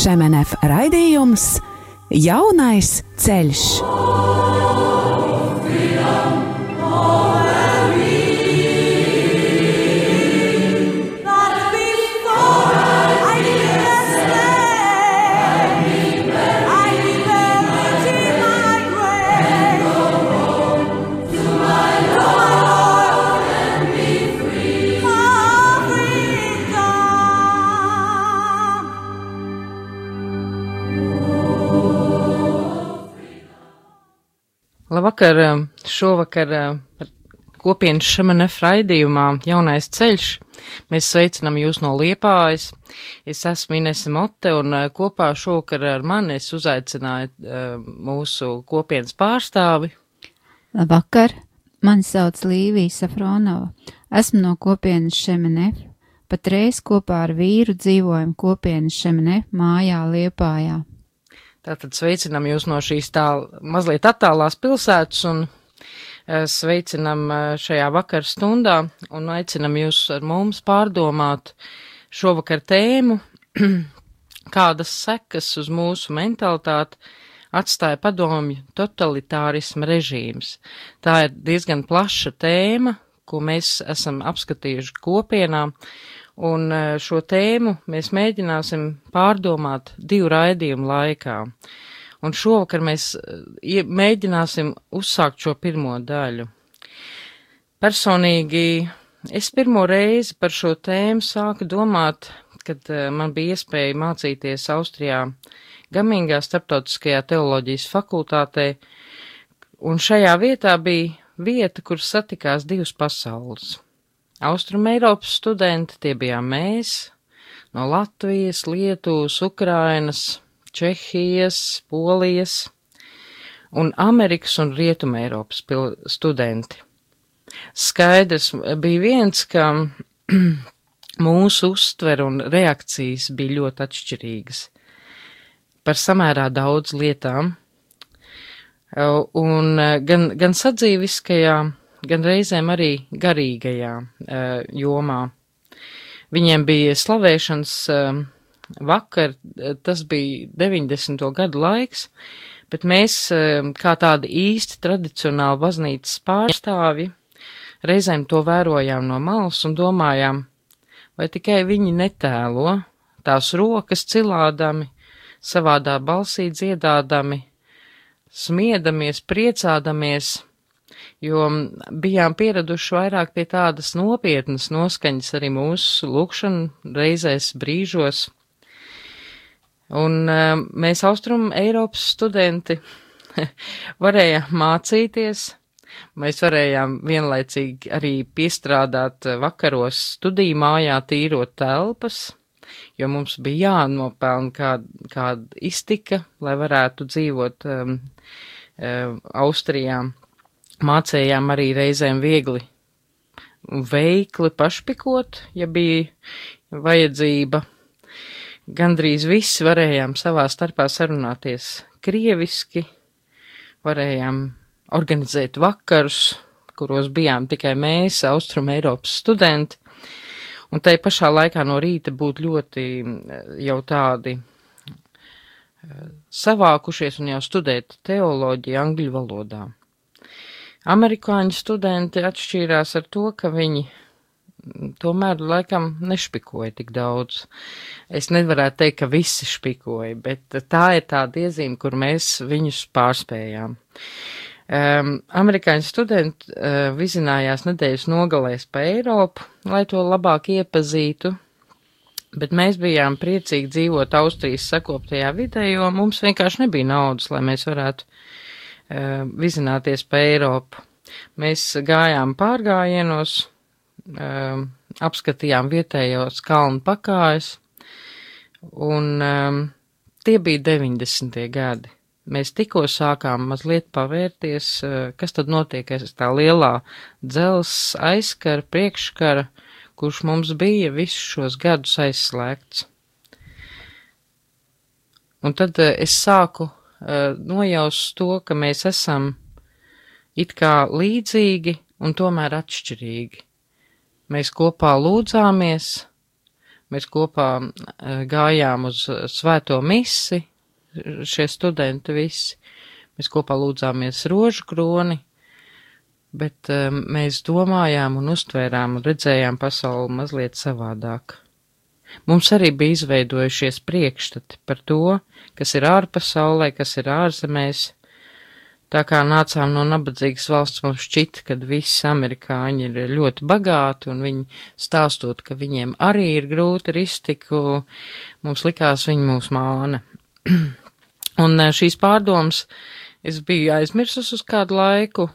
Šemenef raidījums Jaunais ceļš. Labvakar! Šovakar kopienas šamanef raidījumā Jaunais ceļš. Mēs sveicinām jūs no Liepājas. Es esmu Inese Mote un kopā šovakar ar mani es uzaicināju mūsu kopienas pārstāvi. Labvakar! Mani sauc Līvija Safronova. Esmu no kopienas Šemenef. Patreiz kopā ar vīru dzīvojam kopienas Šemenef mājā Liepājā. Tātad sveicinam jūs no šīs tā mazliet attālās pilsētas un eh, sveicinam eh, šajā vakar stundā un aicinam jūs ar mums pārdomāt šovakar tēmu, kādas sekas uz mūsu mentalitāti atstāja padomju totalitārisma režīms. Tā ir diezgan plaša tēma, ko mēs esam apskatījuši kopienā, Un e, šo tēmu mēs mēģināsim pārdomāt divu raidījumu laikā. Un šovakar mēs e, mēģināsim uzsākt šo pirmo daļu. Personīgi es pirmo reizi par šo tēmu sāku domāt, kad e, man bija iespēja mācīties Austrijā Gamingā starptautiskajā teoloģijas fakultātē, un šajā vietā bija vieta, kur satikās divas pasaules Austrum Eiropas studenti, tie bijām mēs, no Latvijas, Lietuvas, Ukrainas, Čehijas, Polijas un Amerikas un Rietuma Eiropas studenti. Skaidrs bija viens, ka mūsu uztver un reakcijas bija ļoti atšķirīgas par samērā daudz lietām, un gan, gan sadzīviskajā, gan reizēm arī garīgajā uh, jomā. Viņiem bija slavēšanas uh, vakar, tas bija 90. gadu laiks, bet mēs, uh, kā tādi īsti tradicionāli baznīcas pārstāvi, reizēm to vērojām no malas un domājām, vai tikai viņi netēlo tās rokas cilādami, savādā balsī dziedādami, smiedamies, priecādamies, jo bijām pieraduši vairāk pie tādas nopietnas noskaņas arī mūsu lūkšana reizēs brīžos. Un uh, mēs Austrum Eiropas studenti varējām mācīties, mēs varējām vienlaicīgi arī piestrādāt vakaros studiju mājā tīrot telpas, jo mums bija jānopelna kāda, kāda iztika, lai varētu dzīvot um, um, Austrijā mācējām arī reizēm viegli veikli pašpikot, ja bija vajadzība. Gandrīz visi varējām savā starpā sarunāties krieviski, varējām organizēt vakarus, kuros bijām tikai mēs, Austrum Eiropas studenti, un tai pašā laikā no rīta būt ļoti jau tādi eh, savākušies un jau studēt teoloģiju angļu valodā. Amerikāņu studenti atšķīrās ar to, ka viņi tomēr laikam nešpikoja tik daudz. Es nevarētu teikt, ka visi špikoja, bet tā ir tā iezīme, kur mēs viņus pārspējām. Um, amerikāņu studenti uh, vizinājās nedēļas nogalēs pa Eiropu, lai to labāk iepazītu, bet mēs bijām priecīgi dzīvot Austrijas sakoptajā vidē, jo mums vienkārši nebija naudas, lai mēs varētu uh, vizināties pa Eiropu. Mēs gājām pārgājienos, uh, apskatījām vietējos kalnu pakājas, un um, tie bija 90. gadi. Mēs tikko sākām mazliet pavērties, kas tad notiek aiz tā lielā dzels aizkara, priekškara, kurš mums bija visus šos gadus aizslēgts. Un tad es sāku nojaust to, ka mēs esam it kā līdzīgi un tomēr atšķirīgi. Mēs kopā lūdzāmies, Mēs kopā uh, gājām uz svēto misi, šie studenti visi. Mēs kopā lūdzāmies rožu kroni, bet mēs domājām un uztvērām un redzējām pasauli mazliet savādāk. Mums arī bija izveidojušies priekšstati par to, kas ir ārpasaulē, kas ir ārzemēs. Tā kā nācām no nabadzīgas valsts, mums šķita, ka visi amerikāņi ir ļoti bagāti, un viņi stāstot, ka viņiem arī ir grūti ar iztiku, mums likās viņi mūs māna. un eh, šīs pārdomas es biju aizmirsus uz kādu laiku,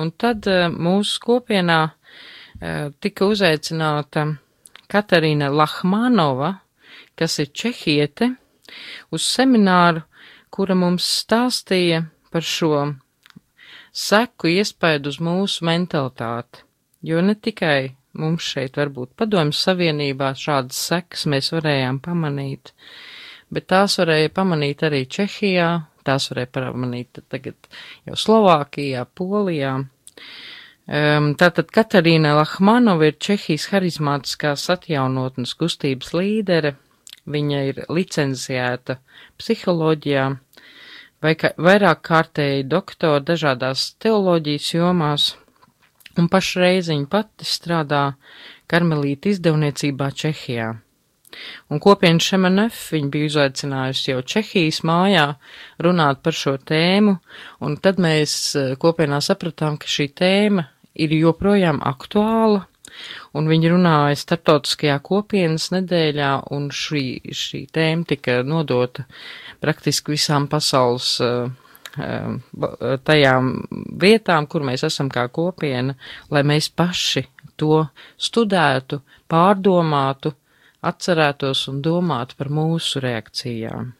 un tad uh, mūsu kopienā uh, tika uzaicināta Katarīna Lahmanova, kas ir čehiete, uz semināru, kura mums stāstīja par šo seku iespēju uz mūsu mentalitāti, jo ne tikai mums šeit varbūt padomjas savienībā šādas sekas mēs varējām pamanīt, bet tās varēja pamanīt arī Čehijā, tās varēja pamanīt tagad jau Slovākijā, Polijā. Tātad Katarīna Lahmanova ir Čehijas harizmātiskās atjaunotnes kustības līdere. Viņa ir licenciēta psiholoģijā, vairāk kārtēji doktora dažādās teoloģijas jomās, un pašreiz viņa pati strādā karmelīta izdevniecībā Čehijā. Un kopienu Šemenef viņa bija uzaicinājusi jau Čehijas mājā runāt par šo tēmu, un tad mēs eh, kopienā sapratām, ka šī tēma ir joprojām aktuāla, un viņi runāja starptautiskajā kopienas nedēļā, un šī, šī tēma tika nodota praktiski visām pasaules uh, tajām vietām, kur mēs esam kā kopiena, lai mēs paši to studētu, pārdomātu, atcerētos un domātu par mūsu reakcijām.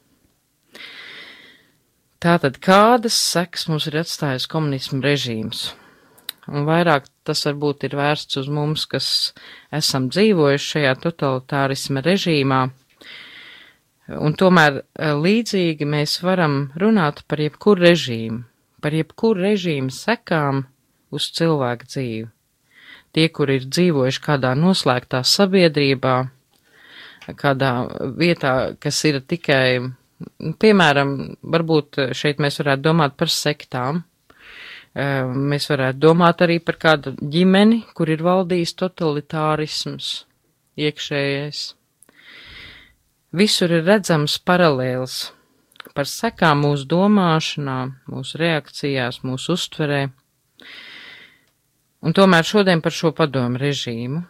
Tātad, kādas seks mums ir atstājis komunismu režīms? Un vairāk tas varbūt ir vērsts uz mums, kas esam dzīvojuši šajā totalitārisma režīmā. Un tomēr eh, līdzīgi mēs varam runāt par jebkuru režīmu, par jebkuru režīmu sekām uz cilvēku dzīvi. Tie, kur ir dzīvojuši kādā noslēgtā sabiedrībā, kādā vietā, kas ir tikai, piemēram, varbūt šeit mēs varētu domāt par sektām, Mēs varētu domāt arī par kādu ģimeni, kur ir valdījis totalitārisms iekšējais. Visur ir redzams paralēls par sekām mūsu domāšanā, mūsu reakcijās, mūsu uztverē. Un tomēr šodien par šo padomu režīmu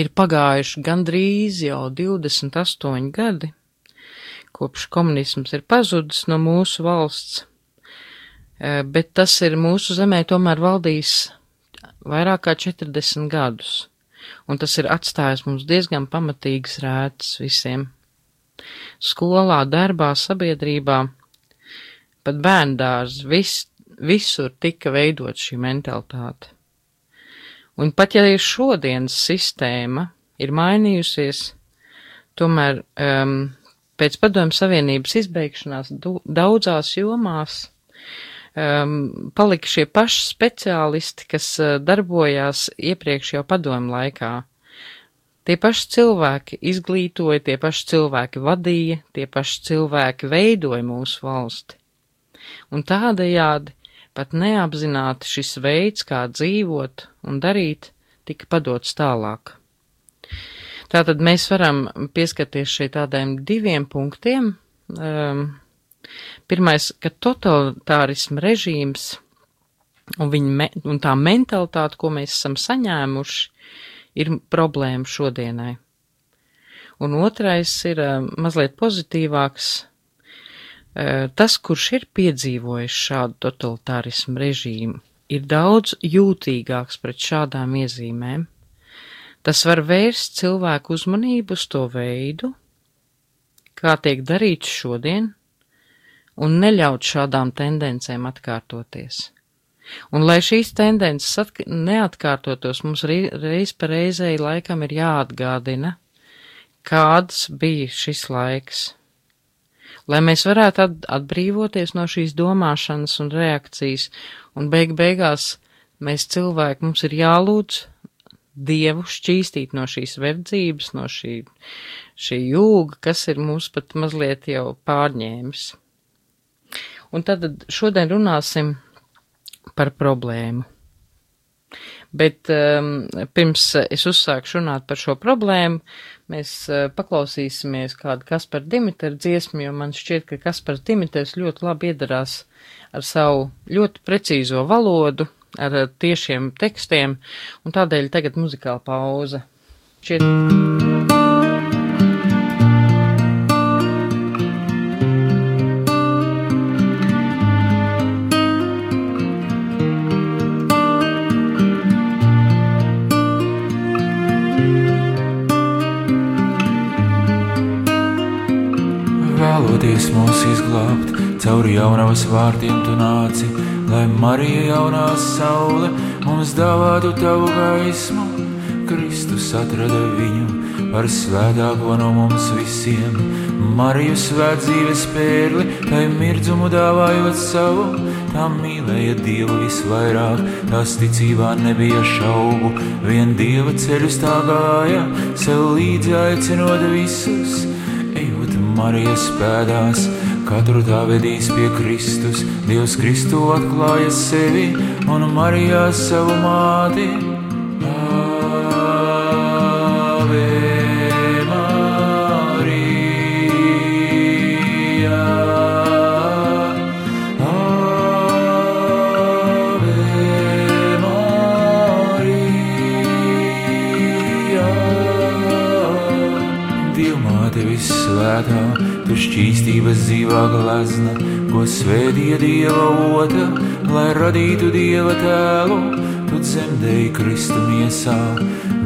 ir pagājuši gandrīz jau 28 gadi, kopš komunisms ir pazudis no mūsu valsts bet tas ir mūsu zemē tomēr valdījis vairāk kā 40 gadus, un tas ir atstājis mums diezgan pamatīgas rētas visiem. Skolā, darbā, sabiedrībā, pat bērndārs, vis, visur tika veidot šī mentalitāte. Un pat ja ir šodienas sistēma ir mainījusies, tomēr um, pēc padomju savienības izbeigšanās daudzās jomās um, palika šie paši speciālisti, kas uh, darbojās iepriekš jau padomu laikā. Tie paši cilvēki izglītoja, tie paši cilvēki vadīja, tie paši cilvēki veidoja mūsu valsti. Un tādējādi pat neapzināti šis veids, kā dzīvot un darīt, tika padots tālāk. Tātad mēs varam pieskarties šeit tādiem diviem punktiem. Um, Pirmais, ka totalitārisma režīms un, me, un tā mentalitāte, ko mēs esam saņēmuši, ir problēma šodienai. Un otrais ir uh, mazliet pozitīvāks. Uh, tas, kurš ir piedzīvojis šādu totalitārismu režīmu, ir daudz jūtīgāks pret šādām iezīmēm. Tas var vērst cilvēku uzmanību uz to veidu, kā tiek darīts šodien, un neļaut šādām tendencēm atkārtoties. Un, lai šīs tendences neatkārtotos, mums reiz pa reizei laikam ir jāatgādina, kāds bija šis laiks. Lai mēs varētu atbrīvoties no šīs domāšanas un reakcijas, un beig beigās mēs cilvēki mums ir jālūdz Dievu šķīstīt no šīs verdzības, no šī, šī jūga, kas ir mūs pat mazliet jau pārņēmis. Un tad šodien runāsim par problēmu. Bet um, pirms es uzsākšu runāt par šo problēmu, mēs uh, paklausīsimies kādu Kasparu Dimitru dziesmu, jo man šķiet, ka Kaspars Dimitrs ļoti labi iedarās ar savu ļoti precīzo valodu, ar uh, tiešiem tekstiem, un tādēļ tagad muzikāla pauze. Šķiet. Vēloties mūs izglābt, cauri jaunavas vārtiem tu nāci, lai Marija jaunā saule mums dāvātu tavu gaismu. Kristus atrada viņu par svētāko no mums visiem, Mariju svēt dzīves pērli, tai mirdzumu dāvājot savu, tā mīlēja Dievu visvairāk, tās ticībā nebija šaubu, vien Dieva ceļus tā gāja, sev līdzi aicinot visus Marijas pēdās, katru tā vedīs pie Kristus. Dievs Kristu atklāja sevi un Marijā savu māti. Glazna, ko svētīja dieva ota, lai radītu dieva tēlu, tu dzemdēji Kristu miesā,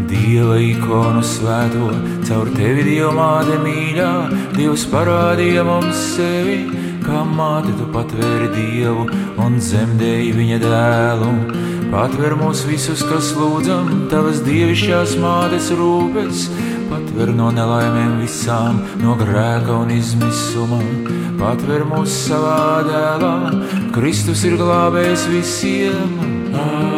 dieva ikonu svēto, caur tevi dieva māte mīļā, Dievs parādīja mums sevi, kā māte tu patvēri dievu un dzemdēji viņa dēlu. Patver mūs visus, kas lūdzam, tavas dievišķās mātes rūpes, Patver no nelaimēm visām, no grēka un izmisuma. Patver mūs savā dēlā, Kristus ir glābējs visiem.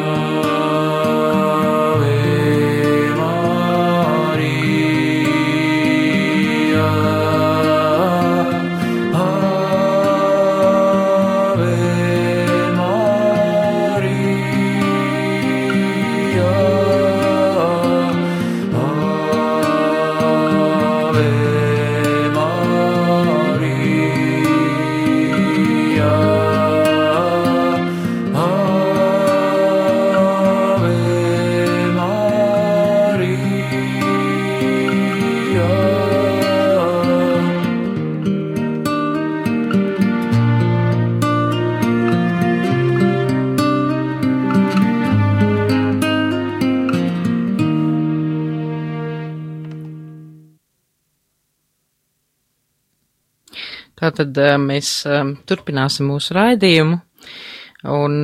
Tātad mēs turpināsim mūsu raidījumu, un,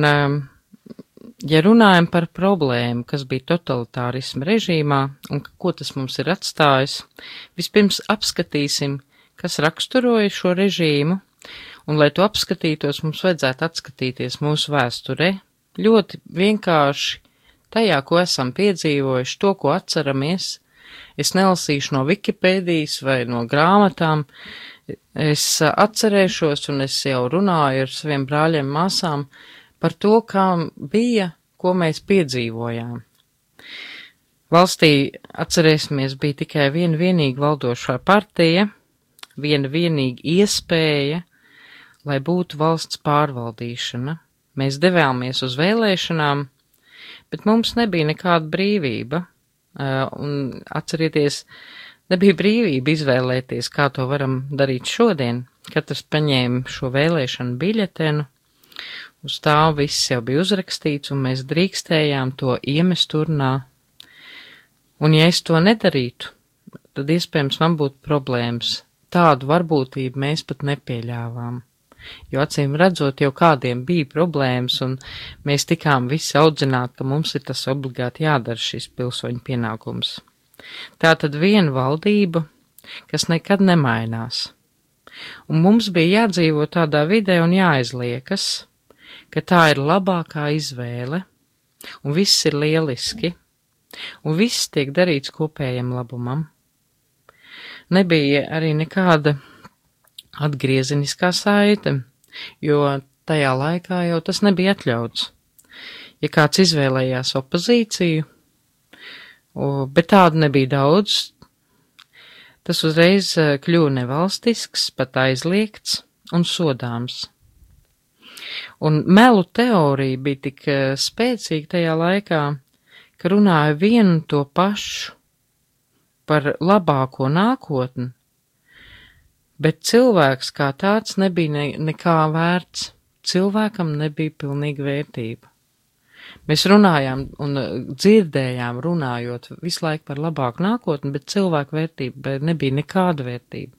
ja runājam par problēmu, kas bija totalitārisma režīmā un ko tas mums ir atstājis, vispirms apskatīsim, kas raksturoja šo režīmu, un, lai to apskatītos, mums vajadzētu atskatīties mūsu vēsturē, ļoti vienkārši tajā, ko esam piedzīvojuši, to, ko atceramies. Es nelasīšu no Wikipēdijas vai no grāmatām, Es atcerēšos, un es jau runāju ar saviem brāļiem, māsām par to, kā bija, ko mēs piedzīvojām. Valstī, atcerēsimies, bija tikai viena vienīga valdošā partija, viena vienīga iespēja, lai būtu valsts pārvaldīšana. Mēs devāmies uz vēlēšanām, bet mums nebija nekāda brīvība. Uh, un atcerieties, uh, Nebija brīvība izvēlēties, kā to varam darīt šodien. Katrs paņēma šo vēlēšanu biļetenu, uz tā viss jau bija uzrakstīts, un mēs drīkstējām to iemest turnā. Un ja es to nedarītu, tad iespējams man būtu problēmas. Tādu varbūtību mēs pat nepieļāvām. Jo acīm redzot, jau kādiem bija problēmas, un mēs tikām visi audzināti, ka mums ir tas obligāti jādara šis pilsoņu pienākums. Tā tad viena valdība, kas nekad nemainās. Un mums bija jādzīvo tādā vidē un jāizliekas, ka tā ir labākā izvēle, un viss ir lieliski, un viss tiek darīts kopējam labumam. Nebija arī nekāda atgriezeniskā saite, jo tajā laikā jau tas nebija atļauts. Ja kāds izvēlējās opozīciju, bet tādu nebija daudz, tas uzreiz eh, kļuva nevalstisks, pat aizliegts un sodāms. Un melu teorija bija tik eh, spēcīga tajā laikā, ka runāja vienu to pašu par labāko nākotni, bet cilvēks kā tāds nebija ne, nekā vērts, cilvēkam nebija pilnīga vērtība. Mēs runājām un uh, dzirdējām, runājot visu laiku par labāku nākotni, bet cilvēku vērtība nebija nekāda vērtība.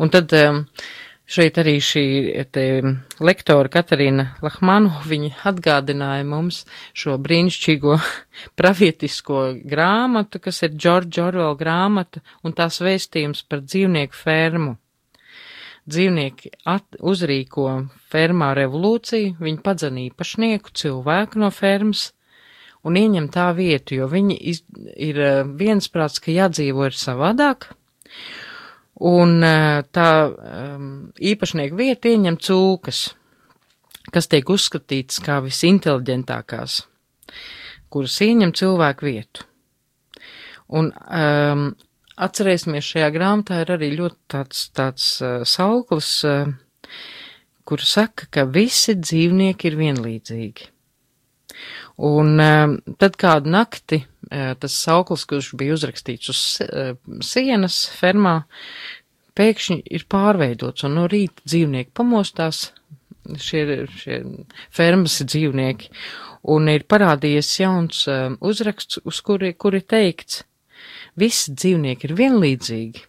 Un tad um, šeit arī šī te, lektora Katarina Lahmanu, viņa atgādināja mums šo brīnišķīgo pravietisko grāmatu, kas ir George Orwell grāmata un tās vēstījums par dzīvnieku fermu dzīvnieki at, uzrīko fermā revolūciju, viņi padzen īpašnieku, cilvēku no fermas un ieņem tā vietu, jo viņi iz, ir eh, viensprāts, ka jādzīvo ir savādāk, un eh, tā um, īpašnieku vieta ieņem cūkas, kas tiek uzskatītas kā visinteliģentākās, kuras ieņem cilvēku vietu. Un um, Atcerēsimies, šajā grāmatā ir arī ļoti tāds, tāds uh, sauklis, uh, kur saka, ka visi dzīvnieki ir vienlīdzīgi. Un uh, tad kādu nakti uh, tas sauklis, kurš bija uzrakstīts uz uh, sienas fermā, pēkšņi ir pārveidots, un no rīta dzīvnieki pamostās, šie, šie fermas dzīvnieki, un ir parādījies jauns uh, uzraksts, uz kuri, kuri teikts, Visi dzīvnieki ir vienlīdzīgi,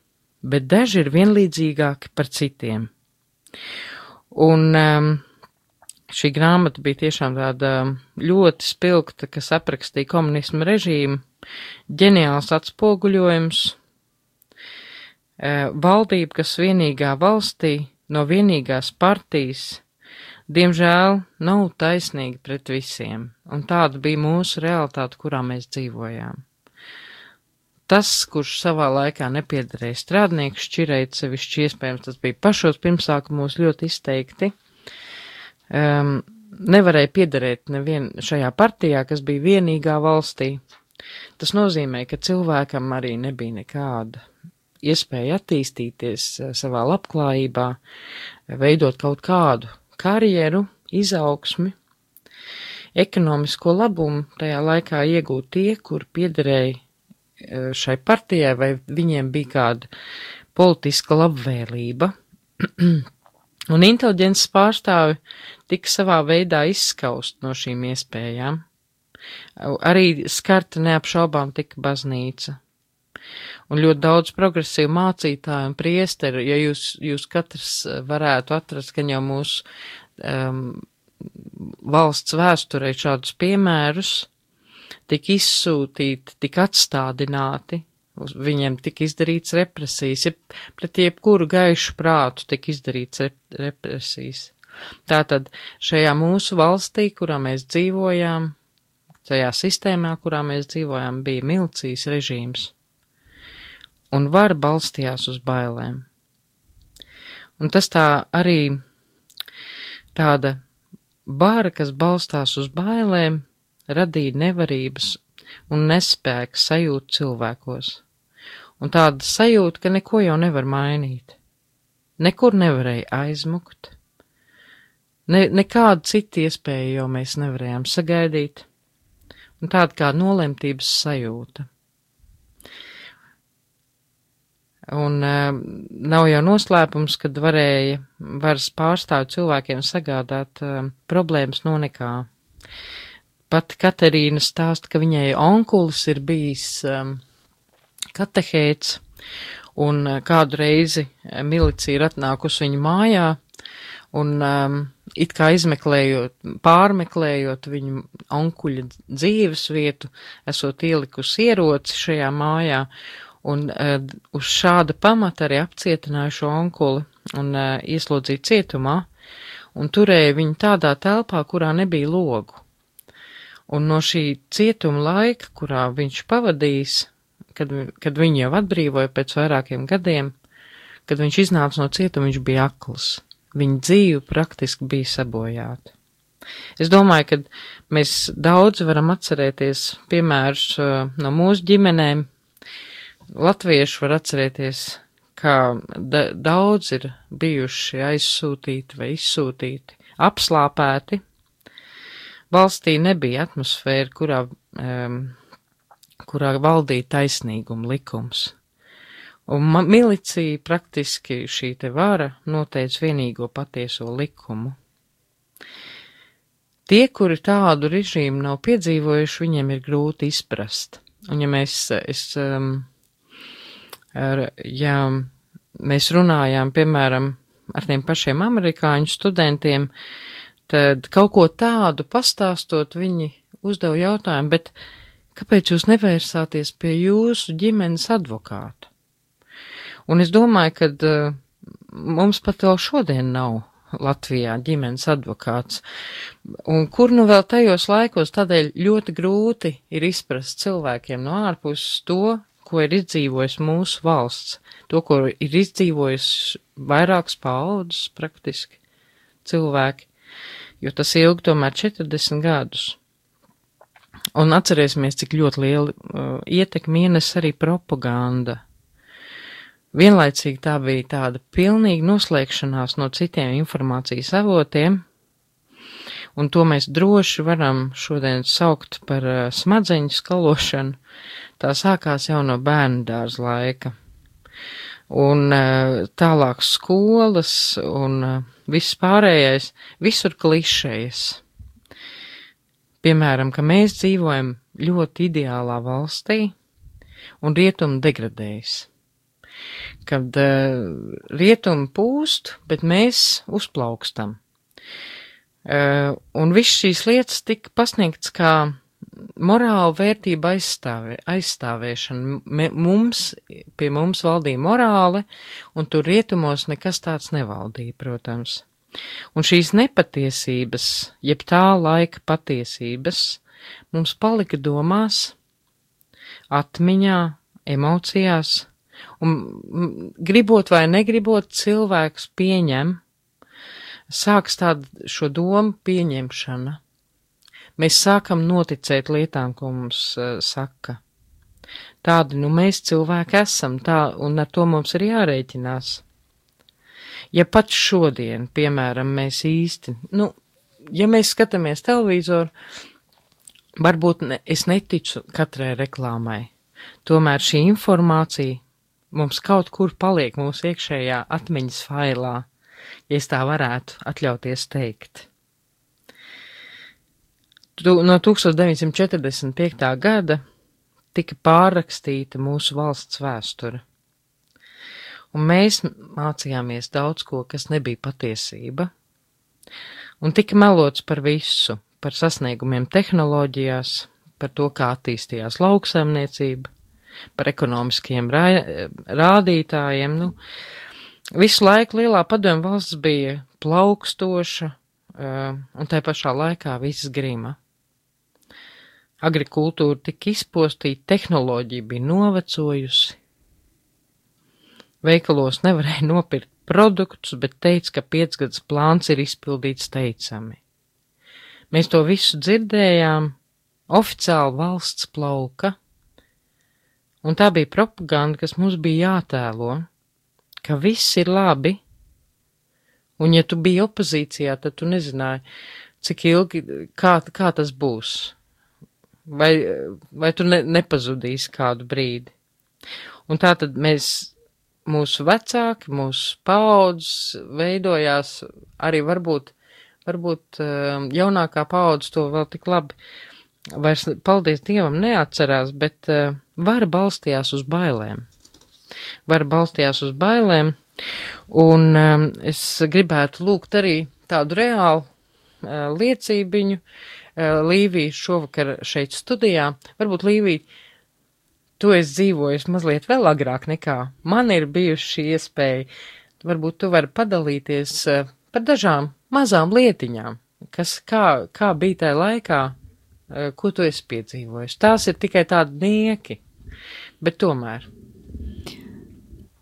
bet daži ir vienlīdzīgāki par citiem. Un um, šī grāmata bija tiešām tāda ļoti spilgta, kas aprakstīja komunismu režīmu, ģeniāls atspoguļojums, uh, valdība, kas vienīgā valstī no vienīgās partijas, diemžēl nav taisnīga pret visiem, un tāda bija mūsu realitāte, kurā mēs dzīvojām. Tas, kurš savā laikā nepiederēja strādnieku šķirēt sevišķi iespējams, tas bija pašos pirmsākumos ļoti izteikti, um, nevarēja piederēt nevien šajā partijā, kas bija vienīgā valstī. Tas nozīmē, ka cilvēkam arī nebija nekāda iespēja attīstīties uh, savā labklājībā, veidot kaut kādu karjeru, izaugsmi, ekonomisko labumu tajā laikā iegūt tie, kur piederēja šai partijai, vai viņiem bija kāda politiska labvēlība. Un inteliģences pārstāvi tika savā veidā izskaust no šīm iespējām. Arī skarta neapšaubām tika baznīca. Un ļoti daudz progresīvu mācītāju un priesteru, ja jūs, jūs katrs varētu atrast, ka jau mūsu um, valsts vēsturē šādus piemērus, tika izsūtīti, tika atstādināti, uz viņiem tika izdarīts represijas, ja pret jebkuru gaišu prātu tika izdarīts rep represijas. Tātad šajā mūsu valstī, kurā mēs dzīvojām, tajā sistēmā, kurā mēs dzīvojām, bija milcīs režīms, un vara balstījās uz bailēm. Un tas tā arī tāda vara, kas balstās uz bailēm, radīja nevarības un nespēku sajūtu cilvēkos, un tāda sajūta, ka neko jau nevar mainīt. Nekur nevarēja aizmukt, ne, nekādu citu iespēju jau mēs nevarējām sagaidīt, un tāda kā nolemtības sajūta. Un uh, nav jau noslēpums, kad varēja varas pārstāvu cilvēkiem sagādāt uh, problēmas no nekā. Pat Katerīna stāsta, ka viņai onkulis ir bijis um, katehēts, un uh, kādu reizi uh, milicija ir atnākusi viņu mājā, un um, it kā izmeklējot, pārmeklējot viņu onkuļa dzīves vietu, esot ielikusi ieroci šajā mājā, un uh, uz šāda pamata arī apcietināja šo onkuli un uh, ieslodzīja cietumā, un turēja viņu tādā telpā, kurā nebija logu Un no šī cietuma laika, kurā viņš pavadījis, kad, kad viņu jau atbrīvoja pēc vairākiem gadiem, kad viņš iznāca no cietuma, viņš bija akls. Viņa dzīve praktiski bija sabojāta. Es domāju, ka mēs daudz varam atcerēties piemērus uh, no mūsu ģimenēm. Latvieši var atcerēties, kā da daudz ir bijuši aizsūtīti vai izsūtīti, apslāpēti. Valstī nebija atmosfēra, kurā, um, kurā valdīja taisnīguma likums. Un milicija praktiski šī te vara noteica vienīgo patieso likumu. Tie, kuri tādu režīmu nav piedzīvojuši, viņiem ir grūti izprast. Un ja mēs, es, um, ar, ja mēs runājām, piemēram, ar tiem pašiem amerikāņu studentiem, tad kaut ko tādu pastāstot, viņi uzdeva jautājumu, bet kāpēc jūs nevērsāties pie jūsu ģimenes advokāta? Un es domāju, ka uh, mums pat vēl šodien nav Latvijā ģimenes advokāts. Un kur nu vēl tajos laikos tādēļ ļoti grūti ir izprast cilvēkiem no ārpuses to, ko ir izdzīvojis mūsu valsts, to, ko ir izdzīvojis vairākas paudzes praktiski cilvēki, jo tas ilgi tomēr 40 gadus. Un atcerēsimies, cik ļoti liela uh, ietekmi ienes arī propaganda Vienlaicīgi tā bija tāda pilnīga noslēgšanās no citiem informācijas avotiem, un to mēs droši varam šodien saukt par uh, smadzeņu skalošanu. Tā sākās jau no bērnu dārza laika. Un uh, tālāk skolas un uh, viss pārējais, visur klišejas. Piemēram, ka mēs dzīvojam ļoti ideālā valstī, un rietumi degradējas kad uh, rietumi pūst, bet mēs uzplaukstam. Uh, un viss šīs lietas tika pasniegts kā morāla vērtība aizstāvē, aizstāvēšana. Mums, pie mums valdīja morāle, un tur rietumos nekas tāds nevaldīja, protams. Un šīs nepatiesības, jeb tā laika patiesības, mums palika domās, atmiņā, emocijās, Un gribot vai negribot, cilvēks pieņem, sāks tādu šo domu pieņemšana. Mēs sākam noticēt lietām, ko mums uh, saka. Tādi nu mēs cilvēki esam, tā, un ar to mums ir jārēķinās. Ja pat šodien, piemēram, mēs īsti, nu, ja mēs skatāmies televizoru, varbūt ne, es neticu katrai reklāmai. Tomēr šī informācija mums kaut kur paliek mūsu iekšējā atmiņas failā, ja es tā varētu atļauties teikt. No 1945. gada tika pārrakstīta mūsu valsts vēsture, un mēs mācījāmies daudz ko, kas nebija patiesība, un tika melots par visu, par sasniegumiem tehnoloģijās, par to, kā attīstījās lauksaimniecība, par ekonomiskiem rā, rādītājiem. Nu, visu laiku lielā padomu valsts bija plaukstoša, un tai pašā laikā viss grima. Agrikultūra tika izpostīta, tehnoloģija bija novecojusi. Veikalos nevarēja nopirkt produktus, bet teica, ka piecgads plāns ir izpildīts teicami. Mēs to visu dzirdējām, oficiāli valsts plauka, Un tā bija propaganda, kas mums bija jātēlo, ka viss ir labi, un ja tu biji opozīcijā, tad tu nezināji, cik ilgi, kā, kā tas būs, vai, vai tu ne, nepazudīsi kādu brīdi. Un tā tad mēs, mūsu vecāki, mūsu paudzes veidojās arī varbūt, varbūt um, jaunākā paudze to vēl tik labi vairs, paldies Dievam, neatcerās, bet uh, vara balstījās uz bailēm. Vara balstījās uz bailēm, un um, es gribētu lūgt arī tādu reālu uh, liecībiņu uh, Līviju šovakar šeit studijā. Varbūt Līvija, tu esi dzīvojis mazliet vēl agrāk nekā man ir bijuši šī iespēja. Varbūt tu vari padalīties uh, par dažām mazām lietiņām, kas kā, kā bija tajā laikā eh, ko tu esi piedzīvojis. Tās ir tikai tādi nieki, bet tomēr.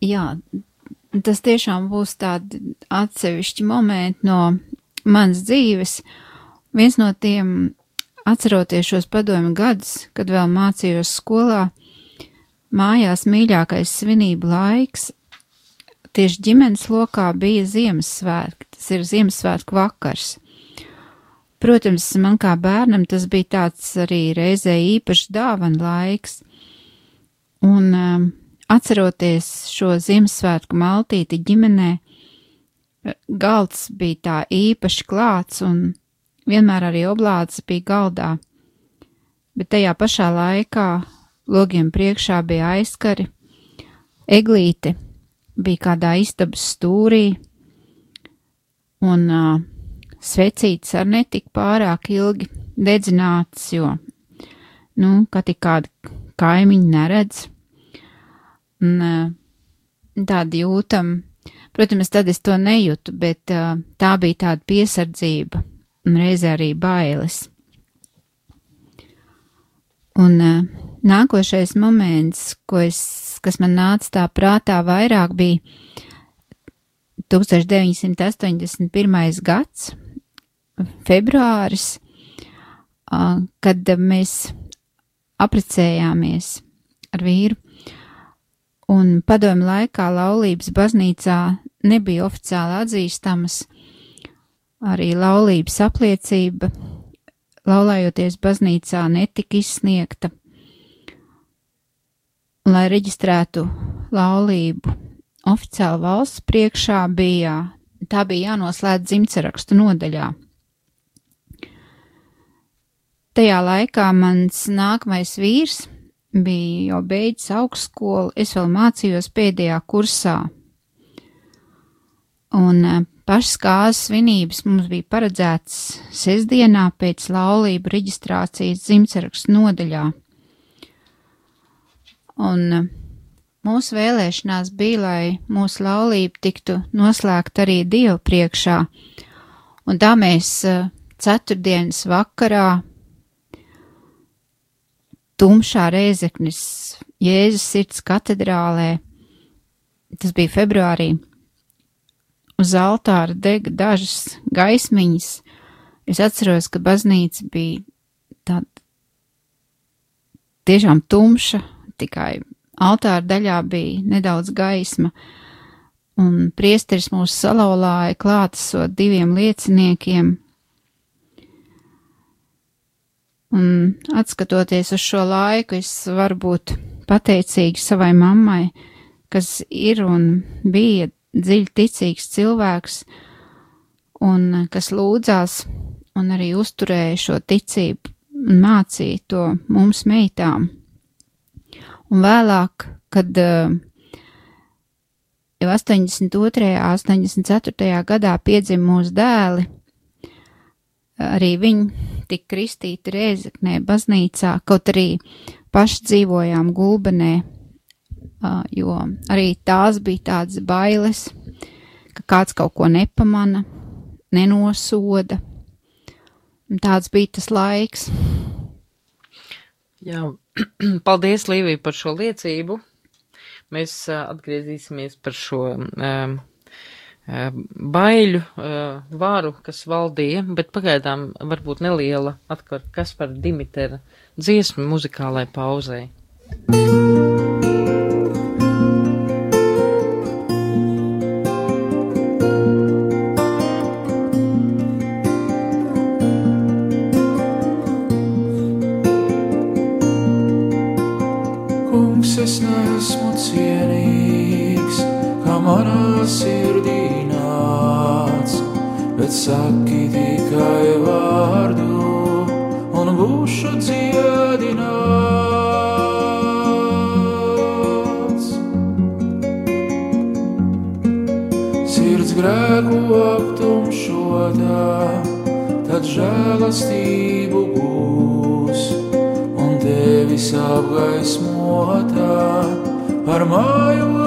Jā, tas tiešām būs tādi atsevišķi momenti no manas dzīves. Viens no tiem, atceroties šos padomu gadus, kad vēl mācījos skolā, mājās mīļākais svinību laiks tieši ģimenes lokā bija Ziemassvētki, tas ir Ziemassvētku vakars. Protams, man kā bērnam tas bija tāds arī reizē īpašs dāvana laiks, un um, atceroties šo Ziemassvētku maltīti ģimenē, galds bija tā īpaši klāts un vienmēr arī oblāts bija galdā, bet tajā pašā laikā logiem priekšā bija aizskari, eglīte bija kādā istabas stūrī, un uh, svecīts ar netik pārāk ilgi dedzināts, jo, nu, ka tik kādi kaimiņi neredz, un uh, tādi jūtam, protams, tad es to nejūtu, bet uh, tā bija tāda piesardzība un reizē arī bailes. Un uh, nākošais moments, es, kas man nāca tā prātā vairāk, bija 1981. gads, februāris, uh, kad mēs aprecējāmies ar vīru, un padomu laikā laulības baznīcā nebija oficiāli atzīstamas, arī laulības apliecība laulājoties baznīcā netika izsniegta, lai reģistrētu laulību oficiāli valsts priekšā bija, tā bija jānoslēdz dzimtsarakstu nodaļā. Tajā laikā mans nākamais vīrs bija jau beidzis augstskolu, es vēl mācījos pēdējā kursā. Un Pašas kāzas svinības mums bija paredzētas sestdienā pēc laulību reģistrācijas dzimtsarakstu nodaļā. Un uh, mūsu vēlēšanās bija, lai mūsu laulība tiktu noslēgta arī Dievu priekšā, un tā mēs uh, ceturtdienas vakarā tumšā reizeknis Jēzus sirds katedrālē, tas bija februārī, uz altāra dega dažas gaismiņas. Es atceros, ka baznīca bija tāda tiešām tumša, tikai altāra daļā bija nedaudz gaisma, un priesteris mūs salauzāja klātesot diviem lieciniekiem. Un atskatoties uz šo laiku, es varu būt pateicīga savai mammai, kas ir un bija dziļi ticīgs cilvēks un eh, kas lūdzās un arī uzturēja šo ticību un mācīja to mums meitām. Un vēlāk, kad uh, jau 82. un 84. gadā piedzima mūsu dēli, arī viņi tika kristīti Rēzeknē baznīcā, kaut arī paši dzīvojām Gulbenē, jo arī tās bija tādas bailes, ka kāds kaut ko nepamana, nenosoda. Tāds bija tas laiks. Jā, paldies, Līvija, par šo liecību. Mēs atgriezīsimies par šo um, baiļu uh, varu, kas valdīja, bet pagaidām varbūt neliela atkar, kas par Dimitera dziesmu muzikālai pauzei. Saki tikai vārdu un būšu dziedināts. Sirds grēku aptumšotā, tad žēlastību būs un tevis apgaismotā But am I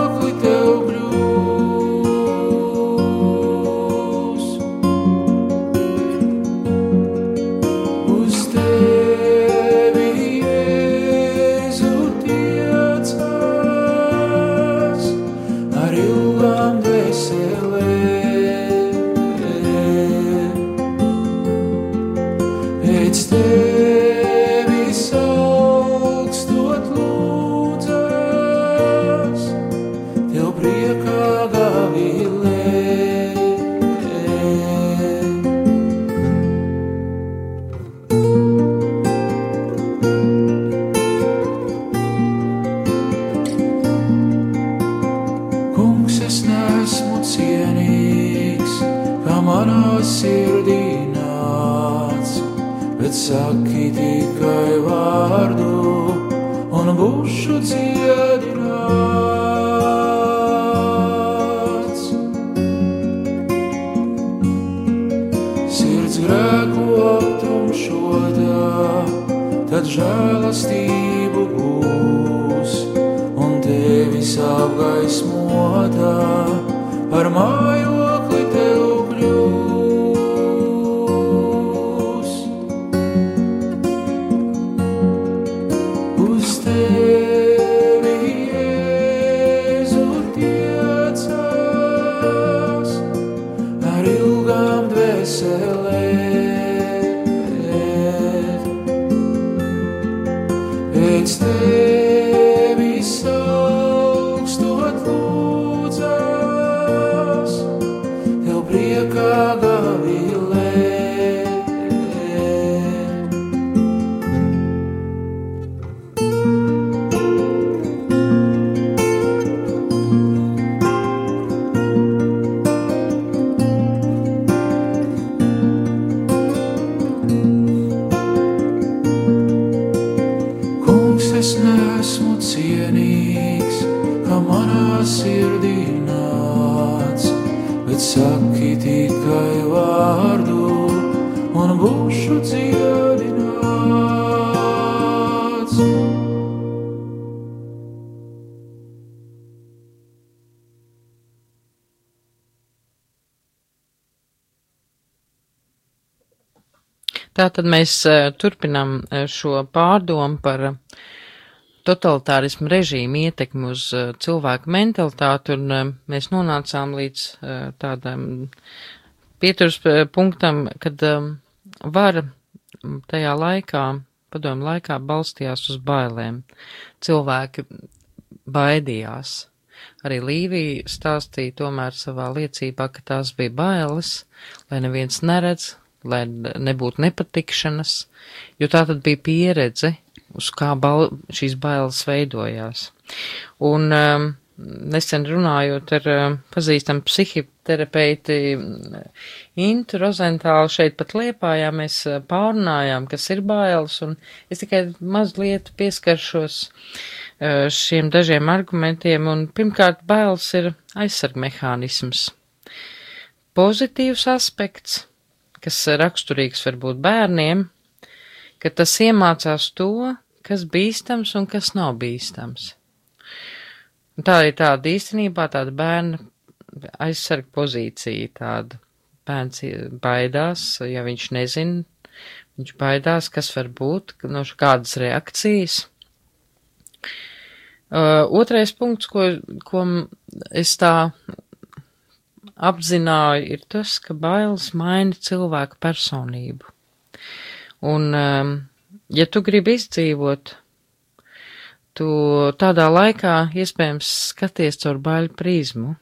Tātad mēs uh, turpinām uh, šo pārdomu par uh, totalitārismu režīmu ietekmi uz cilvēku mentalitāti, un mēs nonācām līdz tādam pieturas uh, punktam, kad mm, tajā laikā, padomu laikā, balstījās uz bailēm. Cilvēki baidījās. Arī Līvija stāstīja tomēr savā liecībā, ka tās bija bailes, lai neviens neredz, lai nebūtu nepatikšanas, jo tā tad bija pieredze, uz kā bal šīs bailes veidojās. Un um, nesen runājot ar um, pazīstamu psihoterapeiti Intu Rozentālu šeit pat liepājā, mēs uh, pārunājām, kas ir bailes, un es tikai mazliet pieskaršos uh, šiem dažiem argumentiem, un pirmkārt bailes ir aizsargmehānisms. Pozitīvs aspekts kas raksturīgs varbūt bērniem, ka tas iemācās to, kas bīstams un kas nav bīstams. Un tā ir tāda īstenībā tāda bērna aizsarga pozīcija, tāda bērns baidās, ja viņš nezina, viņš baidās, kas var būt, no kādas reakcijas. Uh, otrais punkts, ko, ko es tā apzināju, ir tas, ka bailes maina cilvēku personību. Un, um, ja tu gribi izdzīvot, tu tādā laikā iespējams skaties caur baiļu prizmu.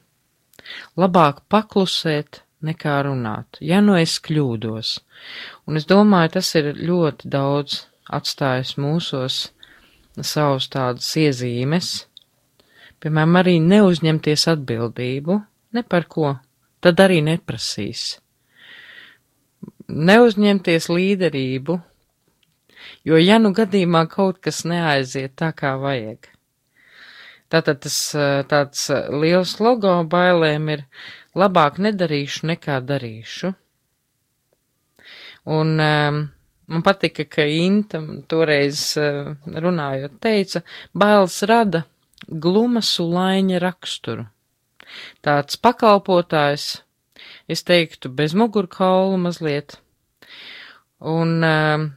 Labāk paklusēt nekā runāt, ja nu es kļūdos. Un es domāju, tas ir ļoti daudz atstājis mūsos savus tādas iezīmes, piemēram, arī neuzņemties atbildību ne par ko, tad arī neprasīs. Neuzņemties līderību, jo ja nu gadījumā kaut kas neaiziet tā, kā vajag. Tātad tas tāds liels logo bailēm ir labāk nedarīšu nekā darīšu. Un um, man patika, ka Inta toreiz uh, runājot teica, bailes rada gluma sulaiņa raksturu tāds pakalpotājs, es teiktu, bez mugurkaulu mazliet, un uh,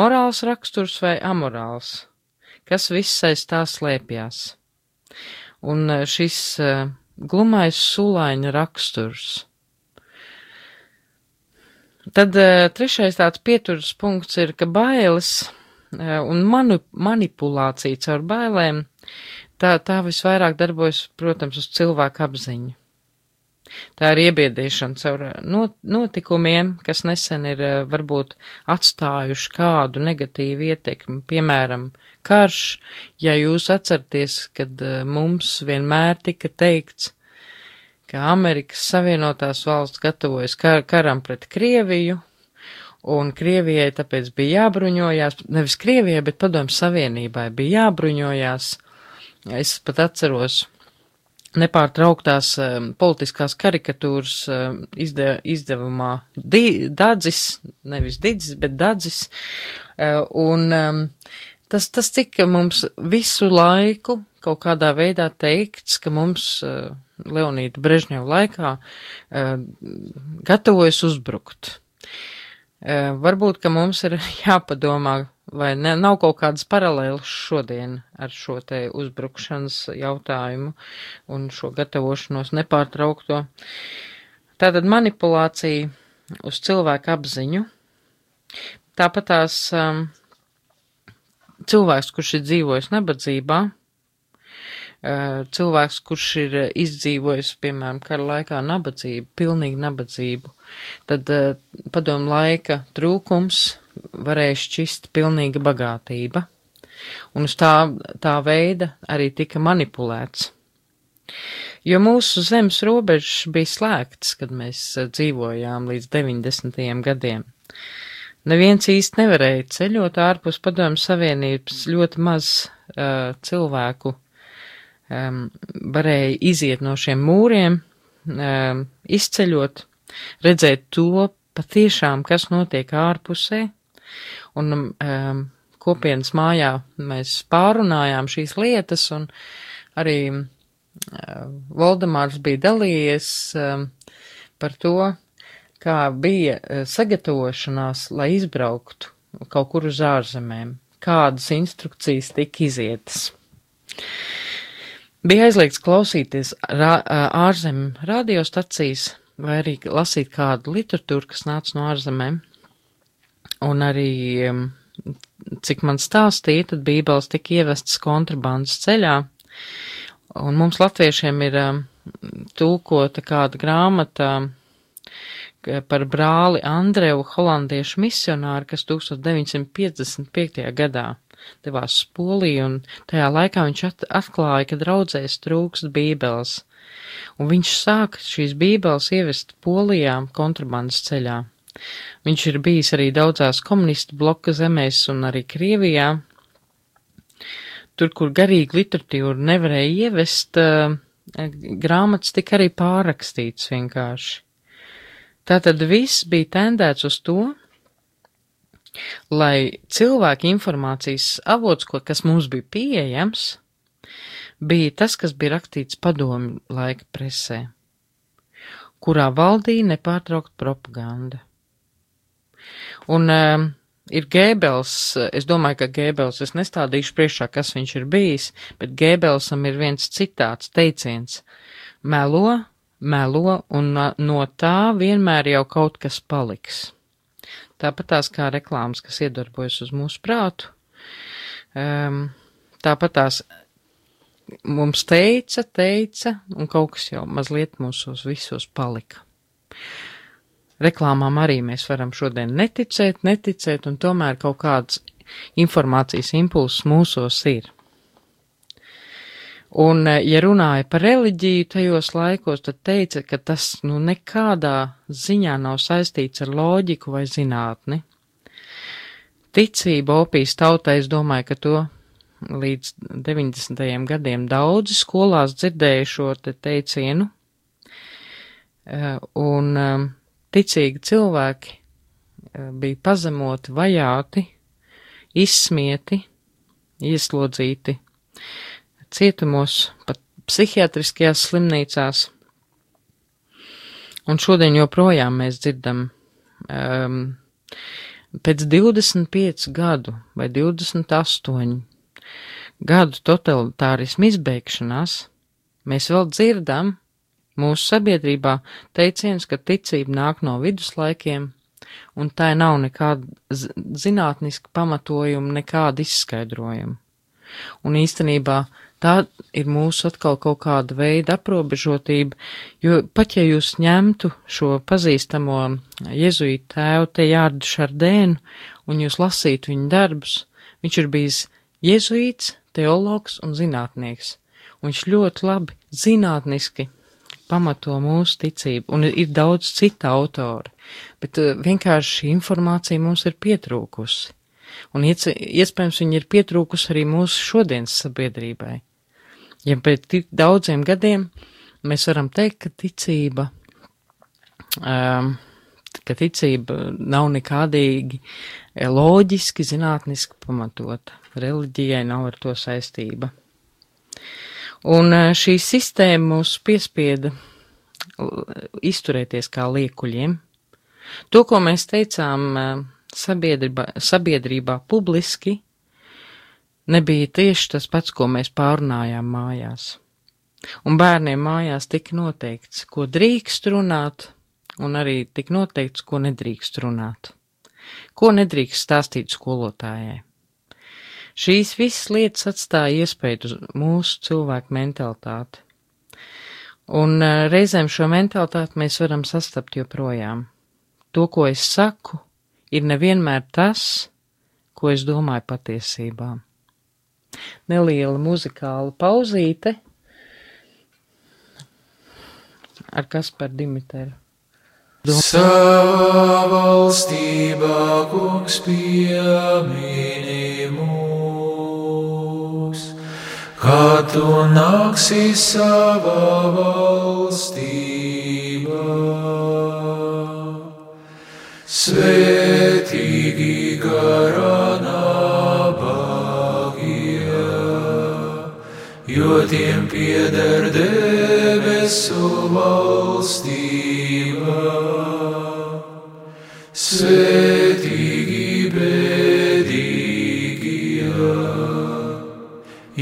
morāls raksturs vai amorāls, kas viss aiz tā slēpjās. Un uh, šis uh, glumais sulaiņa raksturs. Tad uh, trešais tāds pieturas punkts ir, ka bailes uh, un manu, manipulācija caur bailēm, tā, tā visvairāk darbojas, protams, uz cilvēku apziņu. Tā ir iebiedīšana caur not, notikumiem, kas nesen ir varbūt atstājuši kādu negatīvu ietekmi, piemēram, karš, ja jūs atcerties, kad mums vienmēr tika teikts, ka Amerikas Savienotās valsts gatavojas kar karam pret Krieviju, un Krievijai tāpēc bija jābruņojās, nevis Krievijai, bet padomju Savienībai bija jābruņojās. Es pat atceros nepārtrauktās um, politiskās karikatūras um, izde, izdevumā di, Dadzis, nevis Didzis, bet Dadzis, uh, un um, tas, tas tika mums visu laiku kaut kādā veidā teikts, ka mums uh, Leonīda Brežņeva laikā uh, gatavojas uzbrukt. Uh, varbūt, ka mums ir jāpadomā, vai ne, nav kaut kādas paralēlas šodien ar šo te uzbrukšanas jautājumu un šo gatavošanos nepārtraukto. Tātad manipulācija uz cilvēku apziņu. Tāpat tās um, cilvēks, kurš ir dzīvojis nabadzībā, cilvēks, kurš ir izdzīvojis, piemēram, kara laikā nabadzību, pilnīgi nabadzību, tad padomu laika trūkums varēja šķist pilnīga bagātība, un uz tā, tā veida arī tika manipulēts. Jo mūsu zemes robežas bija slēgtas, kad mēs dzīvojām līdz 90. gadiem. Neviens īsti nevarēja ceļot ārpus padomu savienības, ļoti maz uh, cilvēku um, varēja iziet no šiem mūriem, um, izceļot, redzēt to patiešām, kas notiek ārpusē, un um, kopienas mājā mēs pārunājām šīs lietas, un arī uh, Voldemārs bija dalījies um, par to, kā bija uh, sagatavošanās, lai izbrauktu kaut kur uz ārzemēm, kādas instrukcijas tika izietas. Bija aizliegts klausīties ārzemju radiostacijas vai arī lasīt kādu literatūru, kas nāca no ārzemēm. Un arī, cik man stāstīja, tad bībeles tika ievestas kontrabandas ceļā. Un mums latviešiem ir tulkota kāda grāmata par brāli Andreju holandiešu misionāru, kas 1955. gadā devās uz Poliju, un tajā laikā viņš atklāja, ka draudzēs trūkst bībeles, un viņš sāka šīs bībeles ievest Polijā kontrabandas ceļā. Viņš ir bijis arī daudzās komunistu bloka zemēs un arī Krievijā. Tur, kur garīgi literatūru nevarēja ievest, grāmatas tika arī pārrakstīts vienkārši. Tātad viss bija tendēts uz to, lai cilvēki informācijas avots, ko, kas mums bija pieejams, bija tas, kas bija rakstīts padomu laika presē, kurā valdīja nepārtraukt propaganda. Un um, ir Gēbels, es domāju, ka Gēbels, es nestādīšu priekšā, kas viņš ir bijis, bet Gēbelsam ir viens citāts teiciens - melo, melo, un no tā vienmēr jau kaut kas paliks. Tāpat tās kā reklāmas, kas iedarbojas uz mūsu prātu. Um, tāpat tās mums teica, teica, un kaut kas jau mazliet mūsos visos palika. Reklāmām arī mēs varam šodien neticēt, neticēt, un tomēr kaut kāds informācijas impulss mūsos ir. Un, eh, ja runāja par reliģiju tajos laikos, tad teica, ka tas nu nekādā ziņā nav saistīts ar loģiku vai zinātni. Ticība opijas tautai, es domāju, ka to līdz 90. gadiem daudzi skolās dzirdēja šo te teicienu, eh, un eh, ticīgi cilvēki bija pazemoti, vajāti, izsmieti, ieslodzīti cietumos, pat psihiatriskajās slimnīcās. Un šodien joprojām mēs dzirdam, um, pēc 25 gadu vai 28 gadu totalitārismu izbeigšanās, mēs vēl dzirdam mūsu sabiedrībā teiciens, ka ticība nāk no viduslaikiem, un tā nav nekāda zinātniska pamatojuma, nekāda izskaidrojuma. Un īstenībā tā ir mūsu atkal kaut kāda veida aprobežotība, jo pat ja jūs ņemtu šo pazīstamo jezuītu tēvu Tejārdu Šardēnu un jūs lasītu viņa darbus, viņš ir bijis jezuīts, teologs un zinātnieks, un viņš ļoti labi zinātniski pamato mūsu ticību, un ir daudz cita autori, bet uh, vienkārši informācija mums ir pietrūkusi. Un iespējams viņa ir pietrūkusi arī mūsu šodienas sabiedrībai. Ja pēc tik daudziem gadiem mēs varam teikt, ka ticība, um, ka ticība nav nekādīgi eh, loģiski, zinātniski pamatota. Reliģijai nav ar to saistība. Un eh, šī sistēma mūs piespieda izturēties kā liekuļiem. To, ko mēs teicām eh, sabiedrībā, sabiedrībā publiski, nebija tieši tas pats, ko mēs pārunājām mājās. Un bērniem mājās tika noteikts, ko drīkst runāt, un arī tika noteikts, ko nedrīkst runāt. Ko nedrīkst stāstīt skolotājai. Šīs visas lietas atstāja iespēju uz mūsu cilvēku mentalitāti. Un uh, reizēm šo mentalitāti mēs varam sastapt joprojām. To, ko es saku, ir nevienmēr tas, ko es domāju patiesībā. Neliela muzikāla pauzīte ar kas par Dimitru. Savā valstībā kungs pieminījumu kā tu nāksi savā valstībā. Svētīgi garā nabagie, jo tiem pieder debesu valstība. Svētīgi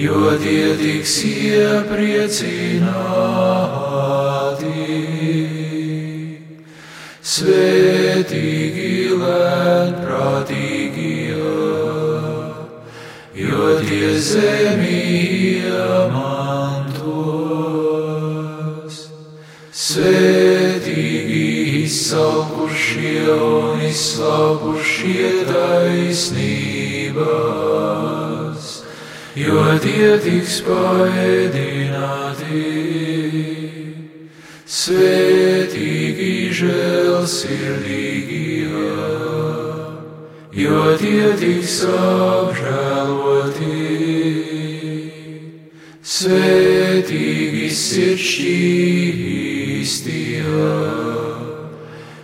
jo tie tiks iepriecināti. Svētīgi lēnprātīgie, jo tie zemi iemantos. Svētīgi izsalkušie un izslāpušie jo tie tiks paēdināti. Svētīgi žēlsirdīgie, jo tie tiks apžēloti. Svētīgi sirdstīstie,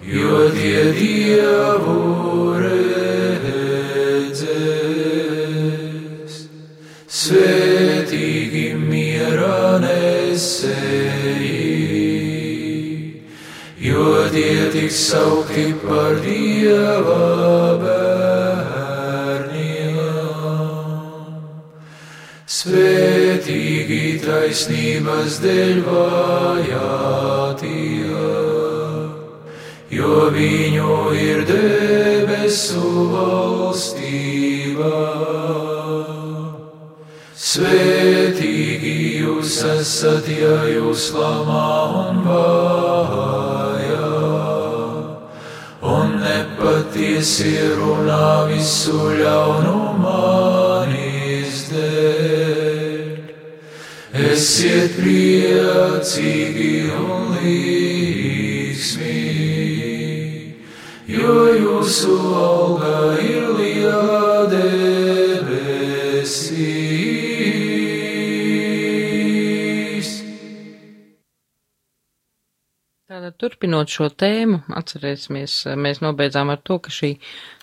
jo tie dievu still priecīgi un līksmīgi, jo jūsu alga ir liela debesīs. Tātad, turpinot šo tēmu, atcerēsimies, mēs nobeidzām ar to, ka šī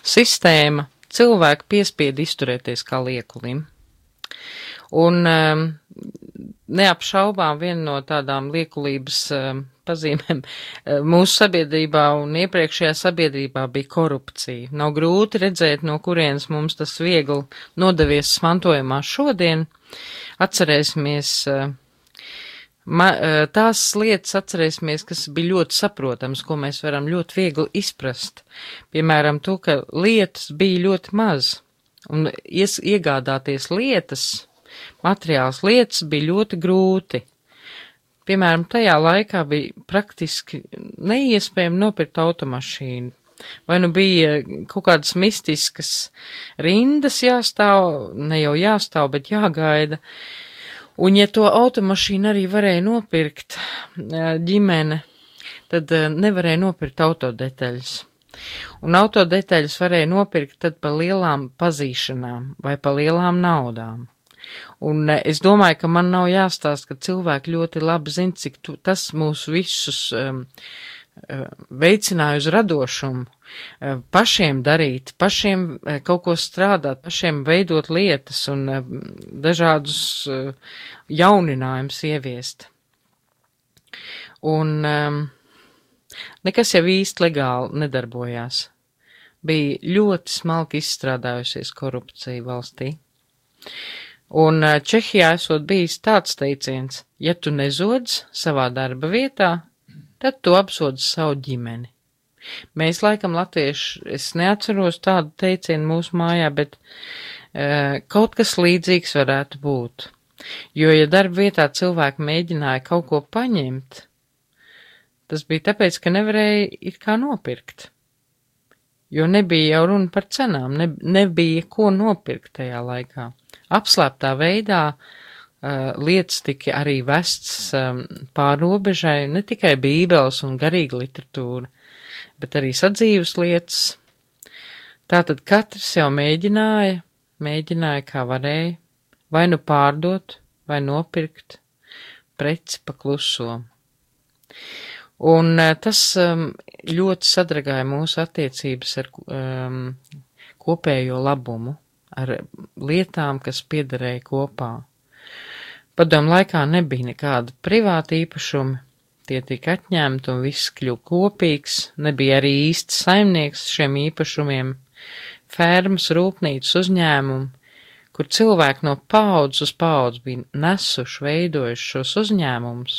sistēma cilvēku piespied izturēties kā liekulim. Un um, neapšaubām viena no tādām liekulības um, pazīmēm mūsu sabiedrībā un iepriekšējā sabiedrībā bija korupcija. Nav grūti redzēt, no kurienes mums tas viegli nodevies mantojumā šodien. Atcerēsimies uh, Ma, eh, tās lietas atcerēsimies, kas bija ļoti saprotams, ko mēs varam ļoti viegli izprast. Piemēram, to, ka lietas bija ļoti maz, un ies, iegādāties lietas, materiāls lietas bija ļoti grūti. Piemēram, tajā laikā bija praktiski neiespējami nopirkt automašīnu. Vai nu bija kaut kādas mistiskas rindas jāstāv, ne jau jāstāv, bet jāgaida. Un ja to automašīnu arī varēja nopirkt ģimene, tad nevarēja nopirkt autodetaļas. Un autodetaļas varēja nopirkt tad pa lielām pazīšanām vai pa lielām naudām. Un es domāju, ka man nav jāstāst, ka cilvēki ļoti labi zina, cik tu, tas mūs visus um, veicināja uz radošumu, pašiem darīt, pašiem kaut ko strādāt, pašiem veidot lietas un dažādus jauninājumus ieviest. Un nekas jau īsti legāli nedarbojās. Bija ļoti smalki izstrādājusies korupcija valstī. Un Čehijā esot bijis tāds teiciens, ja tu nezodz savā darba vietā, tad tu apsodzi savu ģimeni. Mēs laikam latvieši, es neatceros tādu teicienu mūsu mājā, bet e, kaut kas līdzīgs varētu būt. Jo, ja darba vietā cilvēki mēģināja kaut ko paņemt, tas bija tāpēc, ka nevarēja it kā nopirkt. Jo nebija jau runa par cenām, ne, nebija ko nopirkt tajā laikā. Apslēptā veidā uh, lietas tika arī vests um, pārobežai, ne tikai bībeles un garīga literatūra, bet arī sadzīves lietas. Tātad katrs jau mēģināja, mēģināja kā varēja, vai nu pārdot, vai nopirkt preci pa kluso. Un uh, tas um, ļoti sadragāja mūsu attiecības ar um, kopējo labumu, ar lietām, kas piederēja kopā. Padomu laikā nebija nekāda privāta īpašuma, tie tika atņemti un viss kļuva kopīgs, nebija arī īsts saimnieks šiem īpašumiem, fermas, rūpnīcas uzņēmumu, kur cilvēki no paudzes uz paudzi bija nesuši, veidojuši šos uzņēmumus,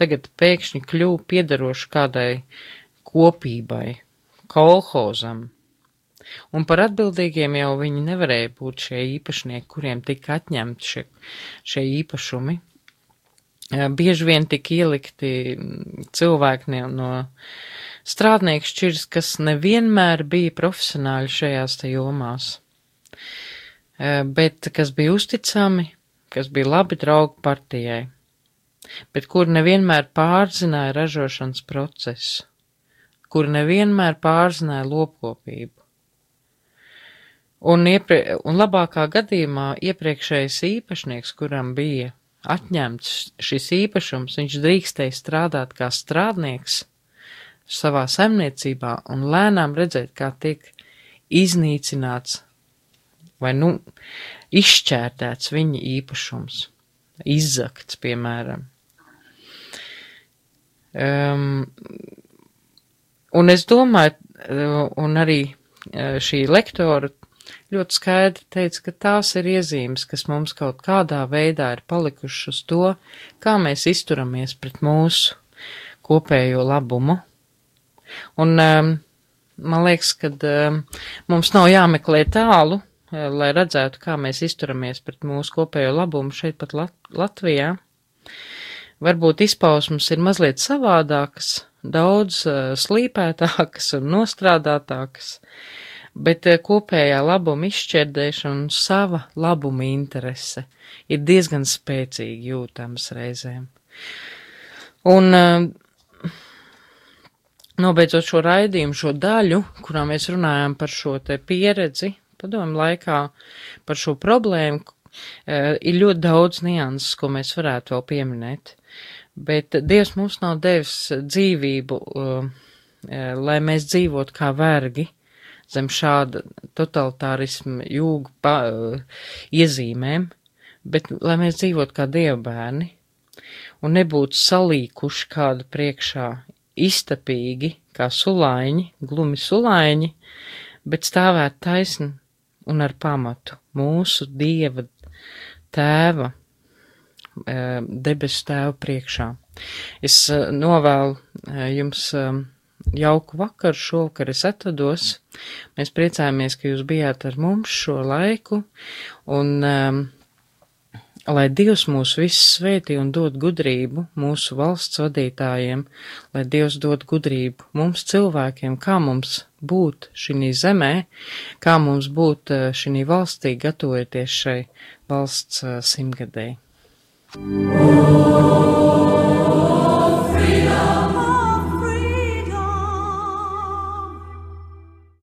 tagad pēkšņi kļuva piedaroši kādai kopībai, kolhozam, Un par atbildīgiem jau viņi nevarēja būt šie īpašnieki, kuriem tika atņemti šie, šie īpašumi. Bieži vien tika ielikti cilvēki no strādnieku šķirs, kas nevienmēr bija profesionāļi šajās te jomās, bet kas bija uzticami, kas bija labi draugi partijai, bet kur nevienmēr pārzināja ražošanas procesu, kur nevienmēr pārzināja lopkopību. Un, ieprie, un labākā gadījumā iepriekšējais īpašnieks, kuram bija atņemts šis īpašums, viņš drīkstēja strādāt kā strādnieks savā saimniecībā un lēnām redzēt, kā tiek iznīcināts vai, nu, izšķērtēts viņa īpašums, izzakts, piemēram. Um, un es domāju, un arī uh, šī lektora ļoti skaidri teica, ka tās ir iezīmes, kas mums kaut kādā veidā ir palikušas uz to, kā mēs izturamies pret mūsu kopējo labumu. Un um, man liekas, ka um, mums nav jāmeklē tālu, uh, lai redzētu, kā mēs izturamies pret mūsu kopējo labumu šeit pat Lat Latvijā. Varbūt izpausmes ir mazliet savādākas, daudz uh, slīpētākas un nostrādātākas, bet eh, kopējā labuma izšķērdēšana un sava labuma interese ir diezgan spēcīgi jūtams reizēm. Un eh, nobeidzot šo raidījumu, šo daļu, kurā mēs runājam par šo te pieredzi, padomu laikā par šo problēmu, eh, ir ļoti daudz nianses, ko mēs varētu vēl pieminēt. Bet Dievs mums nav devis dzīvību, lai mēs dzīvotu kā vergi, zem šāda totalitārisma jūga pa, uh, iezīmēm, bet lai mēs dzīvotu kā dievbērni un nebūtu salīkuši kādu priekšā iztapīgi, kā sulaiņi, glumi sulaiņi, bet stāvēt taisni un ar pamatu mūsu dieva tēva debesu tēvu priekšā. Es novēlu jums jauku vakaru, šovakar es atvados. Mēs priecājamies, ka jūs bijāt ar mums šo laiku, un um, lai Dievs mūs visus svētī un dod gudrību mūsu valsts vadītājiem, lai Dievs dod gudrību mums cilvēkiem, kā mums būt šī zemē, kā mums būt šī valstī, gatavoties šai valsts simtgadēji. Oh